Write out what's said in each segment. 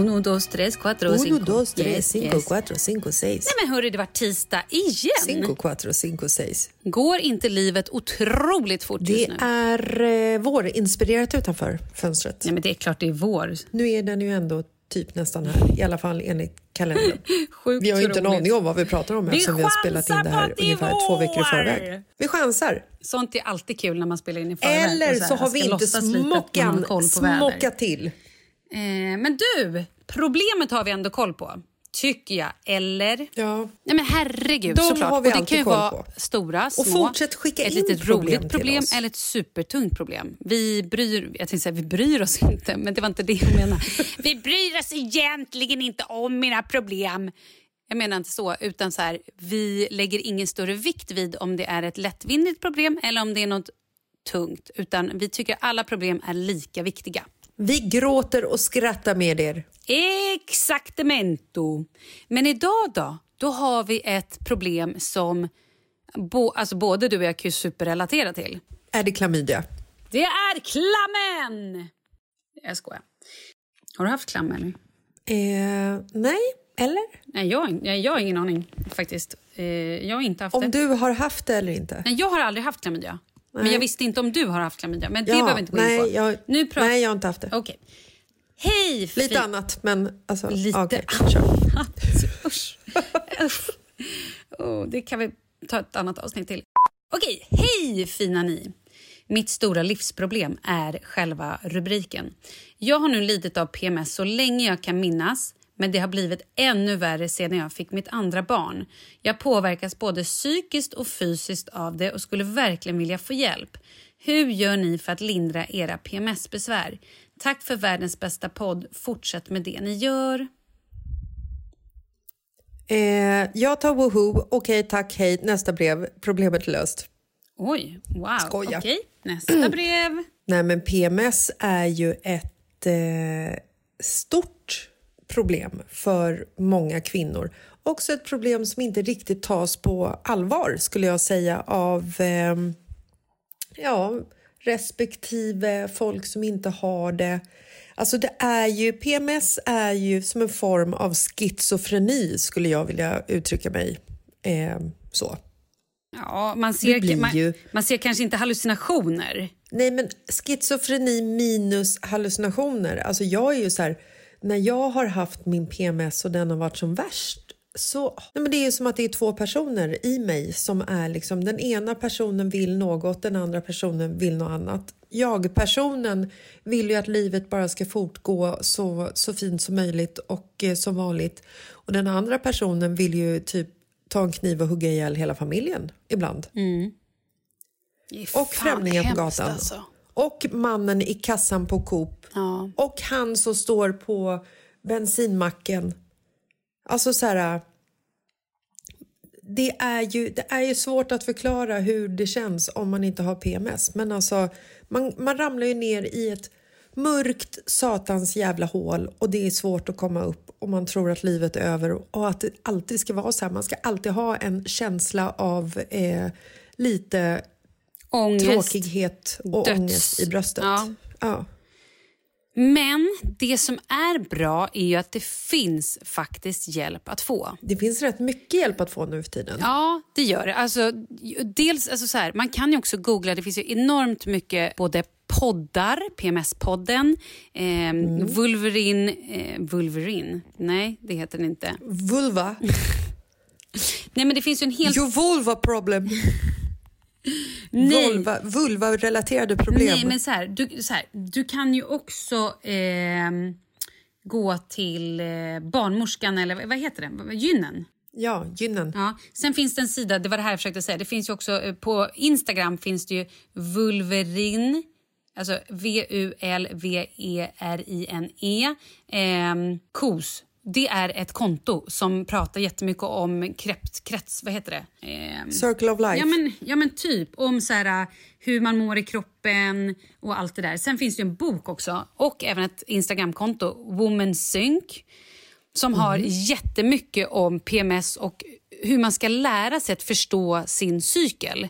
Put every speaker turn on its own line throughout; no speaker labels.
Uno, dos, tres, cuatro,
Uno,
cinco.
dos, tres,
Yes,
cinco,
yes.
cuatro, cinco, seis.
Nej men hörru, det var tisdag igen.
Cinco, cuatro, cinco, seis.
Går inte livet otroligt fort
Det
just nu?
är eh, vårinspirerat utanför fönstret.
Nej men det är klart det är vår.
Nu är den ju ändå typ nästan här, i alla fall enligt kalendern.
Sjukt
Vi har ju inte en aning om vad vi pratar om
Vi
eftersom vi har spelat in det här
det är
ungefär två veckor i
vår!
förväg. Vi chansar!
Sånt är alltid kul när man spelar in i förväg.
Eller
här,
så har vi inte smockan smockat till.
Eh, men du, problemet har vi ändå koll på. Tycker jag. Eller?
Ja.
Nej men herregud,
De
såklart.
har vi
och det kan ju vara
på.
stora, små.
Och fortsätt skicka
ett
in
litet
problem
roligt problem eller ett supertungt problem. Vi bryr, jag tänkte säga, vi bryr oss inte, men det var inte det jag menade. vi bryr oss egentligen inte om mina problem. Jag menar inte så, utan så här, vi lägger ingen större vikt vid om det är ett lättvindigt problem eller om det är något tungt. Utan vi tycker alla problem är lika viktiga.
Vi gråter och skrattar med er.
Exaktemento. Men idag då? Då har vi ett problem som bo, alltså både du och jag kan superrelatera till.
Är det klamydia?
Det är klammen! Jag skojar. Har du haft klam eller?
Eh, nej, eller?
Nej, jag, jag, jag har ingen aning faktiskt. Eh, jag har inte haft
Om
det.
du har haft det eller inte?
Nej, jag har aldrig haft klamydia. Men jag visste inte om du har haft klamydia. Men det
Ja,
behöver inte gå in på.
nej, jag,
nu pratar...
nej, jag har inte haft det.
Okej. Hej!
Lite
fi-
annat, men alltså...
Lite
okej, kör.
Usch. Usch. Oh, det kan vi ta ett annat avsnitt till. Okej, hej fina ni! Mitt stora livsproblem är själva rubriken. Jag har nu lidit av PMS så länge jag kan minnas men det har blivit ännu värre sedan jag fick mitt andra barn. Jag påverkas både psykiskt och fysiskt av det och skulle verkligen vilja få hjälp. Hur gör ni för att lindra era PMS-besvär? Tack för världens bästa podd. Fortsätt med det ni gör.
Eh, jag tar woho. Okej, tack, hej. Nästa brev. Problemet löst.
Oj, wow.
Skoja.
Okej, nästa brev.
Nej, men PMS är ju ett eh, stort problem för många kvinnor. Också ett problem som inte riktigt tas på allvar, skulle jag säga, av eh, ja, respektive folk som inte har det. Alltså det är ju, PMS är ju som en form av schizofreni, skulle jag vilja uttrycka mig eh, så.
Ja, man ser, man,
ju-
man ser kanske inte hallucinationer.
Nej, men schizofreni minus hallucinationer. Alltså jag är ju så här, när jag har haft min PMS och den har varit som värst så, nej men det är ju som att det är två personer i mig som är liksom, den ena personen vill något, den andra personen vill något annat. Jag-personen vill ju att livet bara ska fortgå så, så fint som möjligt och eh, som vanligt. Och den andra personen vill ju typ ta en kniv och hugga ihjäl hela familjen ibland.
Är
Och
fan
främlingar på gatan.
Alltså.
Och mannen i kassan på Coop.
Ja.
Och han som står på bensinmacken. Alltså så här... Det är, ju, det är ju svårt att förklara hur det känns om man inte har PMS. Men alltså, man, man ramlar ju ner i ett mörkt satans jävla hål och det är svårt att komma upp och man tror att livet är över och att det alltid ska vara så här. Man ska alltid ha en känsla av eh, lite
Ångest.
tråkighet och
Döds-
ångest i bröstet.
Ja.
Ja.
Men det som är bra är ju att det finns faktiskt hjälp att få.
Det finns rätt mycket hjälp att få nu för tiden.
Ja, det gör det. Alltså, dels, alltså så här, man kan ju också googla. Det finns ju enormt mycket både poddar, PMS-podden, eh, Vulverin... Eh, Vulverin? Nej, det heter den inte.
Vulva.
Nej, men det finns ju en hel...
Your vulva problem. Vulva, vulva-relaterade problem.
Nej, men så här, du, så här, du kan ju också ehm, gå till eh, barnmorskan eller vad- heter det? Gynnen.
Ja, gynnen.
Ja. Sen finns det en sida, det var det här jag försökte säga. Det finns också eh, på Instagram finns det ju Vulverin, alltså V-U-L-V-E-R-I-N-E, ehm, KOS. Det är ett konto som pratar jättemycket om krets, krets vad heter det? Ehm,
Circle of life.
Ja men, ja men typ om så här, hur man mår i kroppen och allt det där. Sen finns det en bok också och även ett Instagramkonto, Woman Sync som har
Mhm.
jättemycket om PMS och hur man ska lära sig att förstå sin cykel.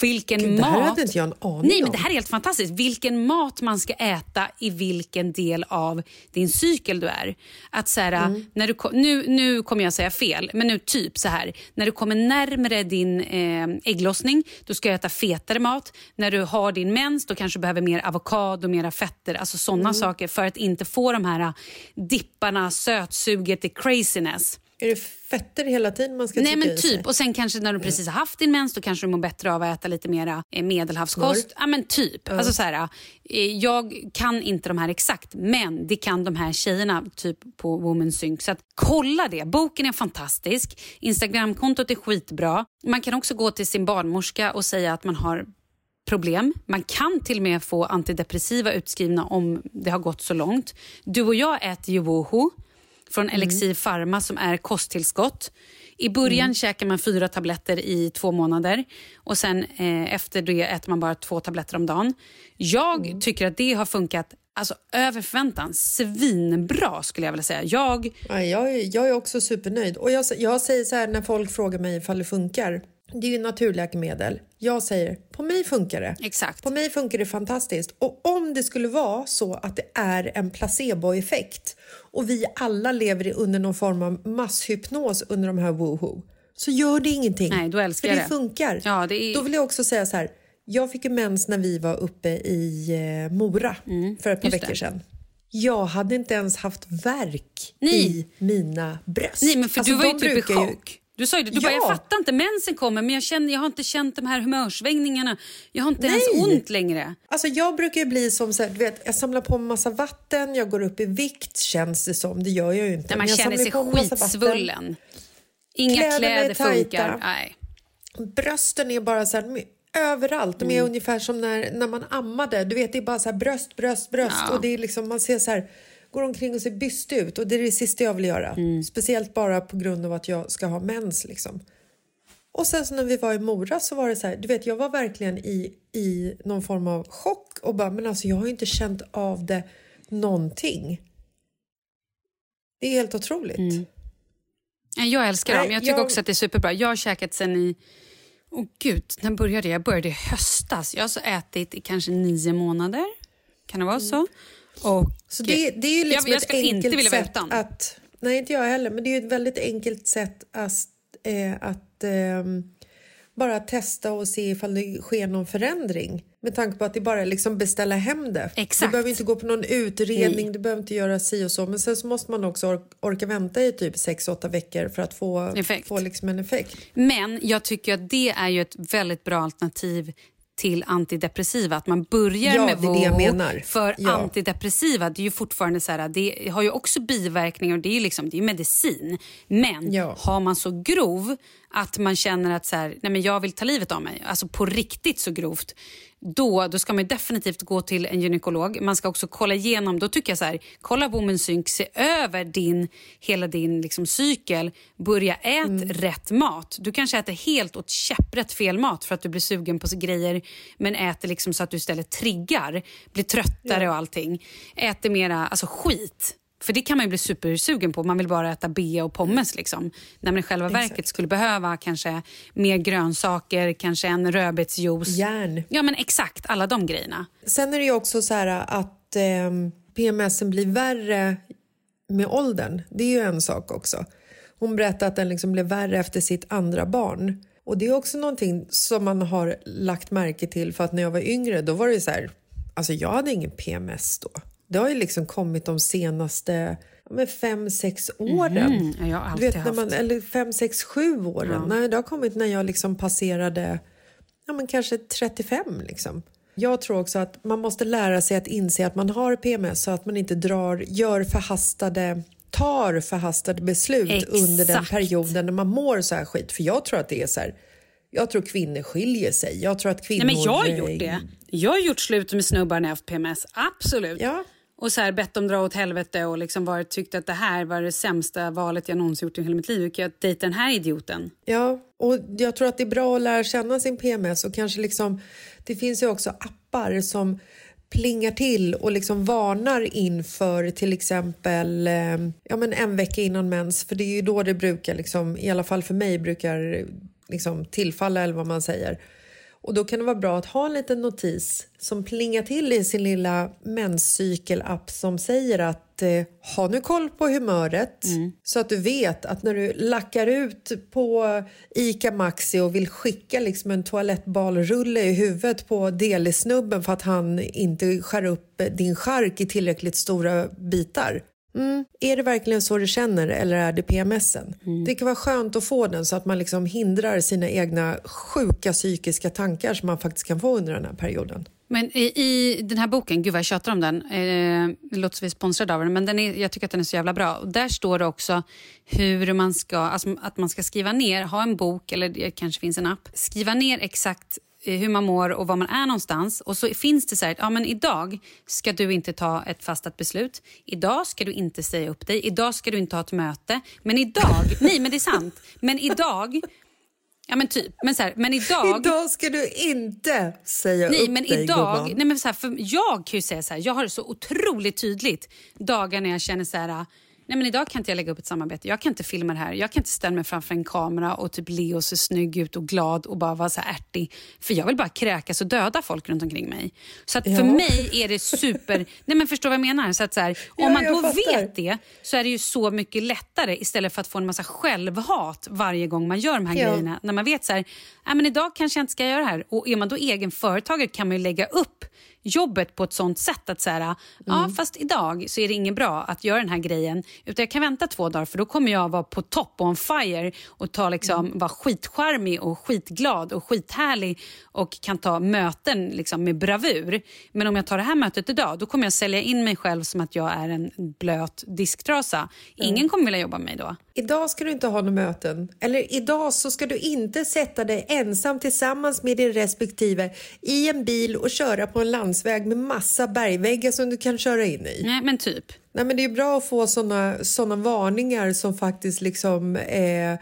Vilken
Gud, det
mat...
här hade inte jag en aning
Nej, men
om.
Det här är helt fantastiskt. Vilken mat man ska äta i vilken del av din cykel du är. Att så här,
Mm.
när du, nu, nu kommer jag säga fel, men nu typ så här. När du kommer närmare din eh, ägglossning, då ska du äta fetare mat. När du har din mens, då kanske du behöver mer avokado, mera fetter. Alltså sådana
Mm.
saker för att inte få de här dipparna, sötsuget, the craziness.
Är det fetter hela tiden man ska
Nej men typ. Och sen kanske när du precis har haft din mens då kanske du mår bättre av att äta lite mera eh, medelhavskost. Ja men typ. Alltså så här, eh, jag kan inte de här exakt men det kan de här tjejerna typ på Woman Sync. Så att kolla det. Boken är fantastisk. Instagramkontot är skitbra. Man kan också gå till sin barnmorska och säga att man har problem. Man kan till och med få antidepressiva utskrivna om det har gått så långt. Du och jag äter ju Woho från Elixir Pharma som är kosttillskott. I början käkar man fyra tabletter i två månader och sen eh, efter det äter man bara två tabletter om dagen. Jag tycker att det har funkat alltså, över förväntan. Svinbra skulle jag vilja säga. Jag,
Ja, jag, är, jag är också supernöjd. Och jag, jag säger så här när folk frågar mig ifall det funkar. Det är ju naturläkemedel. Jag säger, på mig funkar det.
Exakt.
På mig funkar det fantastiskt. Och om det skulle vara så att det är en placeboeffekt och vi alla lever under någon form av masshypnos under de här woho så gör det ingenting.
Nej, då älskar
För det
det.
funkar.
Ja, det är-
Då vill jag också säga så här. Jag fick ju mens när vi var uppe i eh, Mora för ett par
Mm,
veckor
det.
sedan. Jag hade inte ens haft verk
Nej.
i mina bröst.
Nej, men för
Alltså,
du var ju typ i
brukar ju-
chock. Du sa ju det, du bara,
Ja.
jag fattar inte, mensen kommer men jag, känner, jag har inte känt de här humörsvängningarna. Jag har inte ens
Nej.
ont längre.
Alltså jag brukar ju bli som så här, du vet, jag samlar på mig massa vatten, jag går upp i vikt känns det som. Det gör jag ju inte.
När man känner sig skitsvullen. Inga kläder
tajta.
funkar. Nej.
Brösten är bara så här, överallt. De är
Mm.
ungefär som när, när man ammade. Du vet, det är bara så här bröst, bröst, bröst.
Ja.
Och det är liksom, man ser så här, går omkring och ser byst ut. Och det är det sista jag vill göra.
Mm.
Speciellt bara på grund av att jag ska ha mens liksom. Och sen så när vi var i Mora så var det så här, du vet jag var verkligen i, i någon form av chock och bara, men alltså jag har ju inte känt av det någonting. Det är helt otroligt.
Mm. Ja, Jag älskar dem.
Nej,
Jag tycker
jag-
också att det är superbra. Jag har käkat sen i... Åh gud, när började jag? Jag började i höstas. Jag har så ätit i kanske nio månader. Kan det vara så? Och.
Så det, det är ju liksom
jag, jag
ett enkelt
inte vilja
sätt att... Nej, inte jag heller. Men det är ju ett väldigt enkelt sätt att, eh, att ehm, bara testa och se ifall det sker någon förändring. Med tanke på att det bara är liksom beställa hem det.
Exakt.
Du behöver inte gå på någon utredning,
Nej.
du behöver inte göra si och så. Men sen så måste man också or- orka vänta i typ 6-8 veckor för att få,
Effekt.
få liksom en effekt.
Men jag tycker att det är ju ett väldigt bra alternativ till antidepressiva. Att man börjar
Ja,
med Voo. För
Ja.
antidepressiva, det är ju fortfarande så här, det har ju också biverkningar och det är liksom, det är medicin. Men
Ja.
har man så grov att man känner att så här, nej men jag vill ta livet av mig, alltså på riktigt så grovt, då, då ska man definitivt gå till en gynekolog. Man ska också kolla igenom, då tycker jag så här, kolla Women's Sync, se över din, hela din liksom, cykel, börja ät
Mm.
rätt mat. Du kanske äter helt åt käpprätt fel mat för att du blir sugen på grejer men äter liksom så att du istället triggar, blir tröttare och allting. Äter mera alltså skit. För det kan man ju bli supersugen på. Man vill bara äta bea och pommes. Liksom. När man i själva verket skulle behöva kanske mer grönsaker, kanske en rödbetsjuice.
Järn.
Ja men exakt, alla de grejerna.
Sen är det ju också så här att eh, PMSen blir värre med åldern. Det är ju en sak också. Hon berättade att den liksom blev värre efter sitt andra barn. Och det är också någonting som man har lagt märke till för att när jag var yngre då var det så här, alltså jag hade ingen PMS då. Det har ju liksom kommit de senaste ja, men fem, sex åren.
Mm, ja, jag har
Du vet, när man,
haft.
eller fem, sex, sju åren. Nej, det har kommit när jag liksom passerade ja, men kanske 35. Liksom. Jag tror också att man måste lära sig att inse att man har PMS så att man inte drar, gör förhastade tar förhastade beslut
Exakt.
under den perioden när man mår så här skit. För jag tror att det är så här, jag tror kvinnor skiljer sig. Jag tror att kvinnor...
Nej, men jag har gjort det. Jag har gjort slut med snubbar när jag haft PMS. Absolut.
Ja.
Och så här bett dem dra åt helvete och liksom varit, tyckt att det här var det sämsta valet jag någonsin gjort i hela mitt liv. Gick jag dejta den här idioten?
Ja, och jag tror att det är bra att lära känna sin PMS och kanske liksom, det finns ju också appar som plingar till och liksom varnar inför till exempel eh, ja, men en vecka innan mens för det är ju då det brukar, liksom, i alla fall för mig, brukar liksom tillfalla eller vad man säger. Och då kan det vara bra att ha en liten notis som plingar till i sin lilla menscykelapp som säger att eh, ha nu koll på humöret så att du vet att när du lackar ut på Ica Maxi och vill skicka liksom en toalettbalrulle i huvudet på delisnubben för att han inte skär upp din chark i tillräckligt stora bitar. Mm. Är det verkligen så du känner eller är det PMSen? Det kan vara skönt att få den så att man liksom hindrar sina egna sjuka psykiska tankar som man faktiskt kan få under den här perioden.
Men i, i den här boken, gud vad jag tjatar om den, eh, det låter som vi är sponsrade av den, men den är, jag tycker att den är så jävla bra. Och där står det också hur man ska, alltså att man ska skriva ner, ha en bok eller det kanske finns en app, skriva ner exakt hur man mår och var man är någonstans. Och så finns det så här, att, ja men idag ska du inte ta ett fastat beslut. Idag ska du inte säga upp dig. Idag ska du inte ha ett möte. Men idag, nej men det är sant. Men idag, ja men typ, men så här, men idag
Idag ska du inte säga
Nej,
upp
men
dig
idag,
gumman.
nej, men så här, för jag kan ju säga så här, jag har det så otroligt tydligt dagar när jag känner så här, nej men idag kan inte jag lägga upp ett samarbete. Jag kan inte filma det här. Jag kan inte ställa mig framför en kamera och typ le och se snygg ut och glad och bara vara så här ärtig. För jag vill bara kräkas och döda folk runt omkring mig. Så att för
Ja.
mig är det super... nej men förstår vad jag menar? Så att så här,
Ja,
om man
jag
då
fattar.
vet det så är det ju så mycket lättare istället för att få en massa självhat varje gång man gör de här
Ja.
grejerna. När man vet så här, "Nej, men idag kanske jag inte ska göra det här. Och är man då egen företagare kan man ju lägga upp jobbet på ett sånt sätt att så här, ja
Mm.
fast idag så är det inget bra att göra den här grejen utan jag kan vänta två dagar för då kommer jag vara på topp och on fire och ta liksom,
Mm.
vara skitcharmig och skitglad och skithärlig och kan ta möten liksom med bravur. Men om jag tar det här mötet idag då kommer jag sälja in mig själv som att jag är en blöt disktrasa. Ingen kommer vilja jobba med mig då.
Idag ska du inte ha några möten. Eller idag så ska du inte sätta dig ensam tillsammans med din respektive i en bil och köra på en landsväg med massa bergväggar som du kan köra in i.
Nej men typ.
Nej, men det är bra att få såna, såna varningar som faktiskt liksom eh,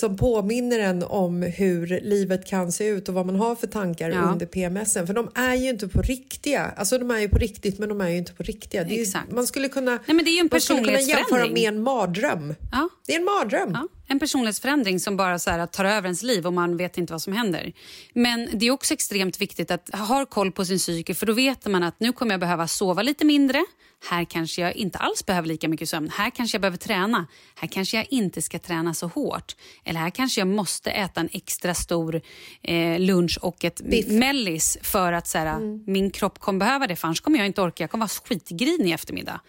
som påminner en om hur livet kan se ut och vad man har för tankar
Ja.
under PMSen. För de är ju inte på riktiga. Alltså de är ju på riktigt men de är ju inte på riktiga. Ju-. Man skulle kunna,
Nej, men det är ju en
man skulle kunna jämföra med en mardröm.
Ja.
Det är en mardröm.
Ja, en personlighetsförändring som bara så här, tar över ens liv och man vet inte vad som händer. Men det är också extremt viktigt att ha koll på sin psyke för då vet man att nu kommer jag behöva sova lite mindre. Här kanske jag inte alls behöver lika mycket sömn. Här kanske jag behöver träna. Här kanske jag inte ska träna så hårt. Eller här kanske jag måste äta en extra stor eh, lunch och ett
Biff.
mellis för att så här, min kropp kommer behöva det. För annars kommer jag inte orka. Jag kommer vara skitgrinig i eftermiddag.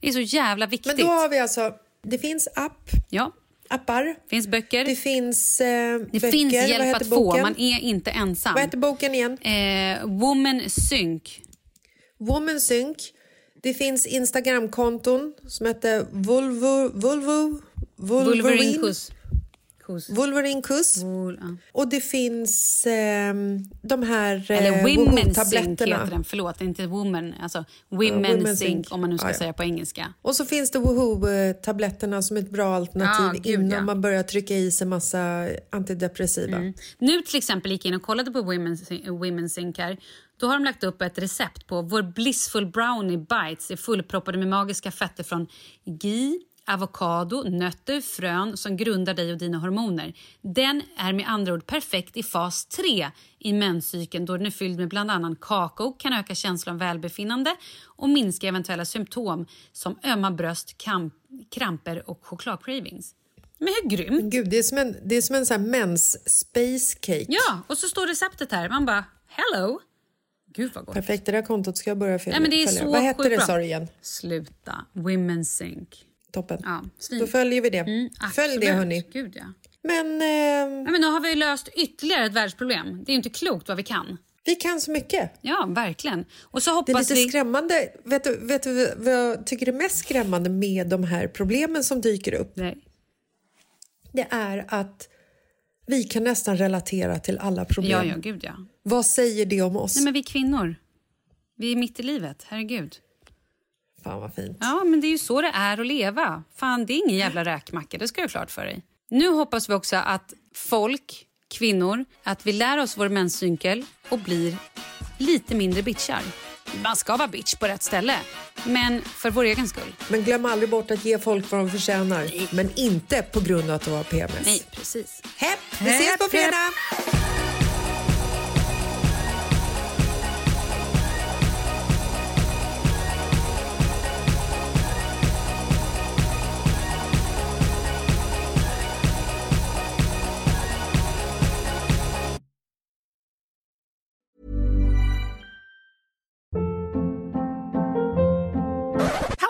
Det är så jävla viktigt.
Men då har vi alltså, det finns app,
Ja,
appar,
finns böcker.
det finns eh,
Det
böcker.
finns hjälp att få,
boken?
man är inte ensam.
Vad heter boken igen?
Eh, Woman Sync.
Woman Sync. Det finns Instagramkonton som heter Volvo, Volvo,
Wolverine
Wolverine,
Kuss.
Wolverine Kuss.
Wol- ja.
Och det finns ehm, de här
Eller
eh,
Women Sync
Woohoo-tabletterna.
heter den. Förlåt, inte Woman. Alltså Women
Women
Sync,
Sync.
om man nu ska
Ja, ja.
säga på engelska.
Och så finns det Woohoo-tabletterna som ett bra alternativ
Ja, gud,
innan
ja.
man börjar trycka i sig massa antidepressiva.
Nu till exempel gick jag in och kollade på Women, Women Sync här. Då har de lagt upp ett recept på vår Blissful Brownie Bites är fullproppade med magiska fetter från ghee, avokado, nötter, frön som grundar dig och dina hormoner. Den är med andra ord perfekt i fas 3 i menscykeln då den är fylld med bland annat kakao, kan öka känslan av välbefinnande och minska eventuella symptom som ömma bröst, kamp, kramper och chokladcravings. Men hur grymt?
Gud, det är som en, det är som en sån här mens space cake.
Ja, och så står receptet här. Man bara, hello. Gud vad gott.
Perfekt, det där kontot ska jag börja följa.
Nej, men det är så
Vad hette det sa du igen?
Sluta. Women Sync.
Toppen.
Ja, svin.
Då följer vi det. Följ
Absolut.
det hörni.
Gud, ja.
Men eh,
Nej, men nu har vi löst ytterligare ett världsproblem. Det är inte klokt vad vi kan.
vi kan så mycket.
Ja, verkligen. Och så
Det är
hoppas
lite
vi...
skrämmande. Vet du, vet du vad jag tycker är mest skrämmande med de här problemen som dyker upp?
Nej.
Det är att vi kan nästan relatera till alla problem.
Ja, ja, gud ja.
Vad säger det om oss?
Nej, men vi är kvinnor. Vi är mitt i livet, herregud.
Fan vad fint.
Ja, men det är ju så det är att leva. Fan, det är ingen jävla räkmacka, det ska jag ha klart för dig. Nu hoppas vi också att folk, kvinnor, att vi lär oss vår menscykel och blir lite mindre bitchar. Man ska vara bitch på rätt ställe, men för vår egen skull.
Men glöm aldrig bort att ge folk vad de förtjänar. Men inte på grund av att de har PMS.
Nej, precis.
Hepp, vi ses på fredag!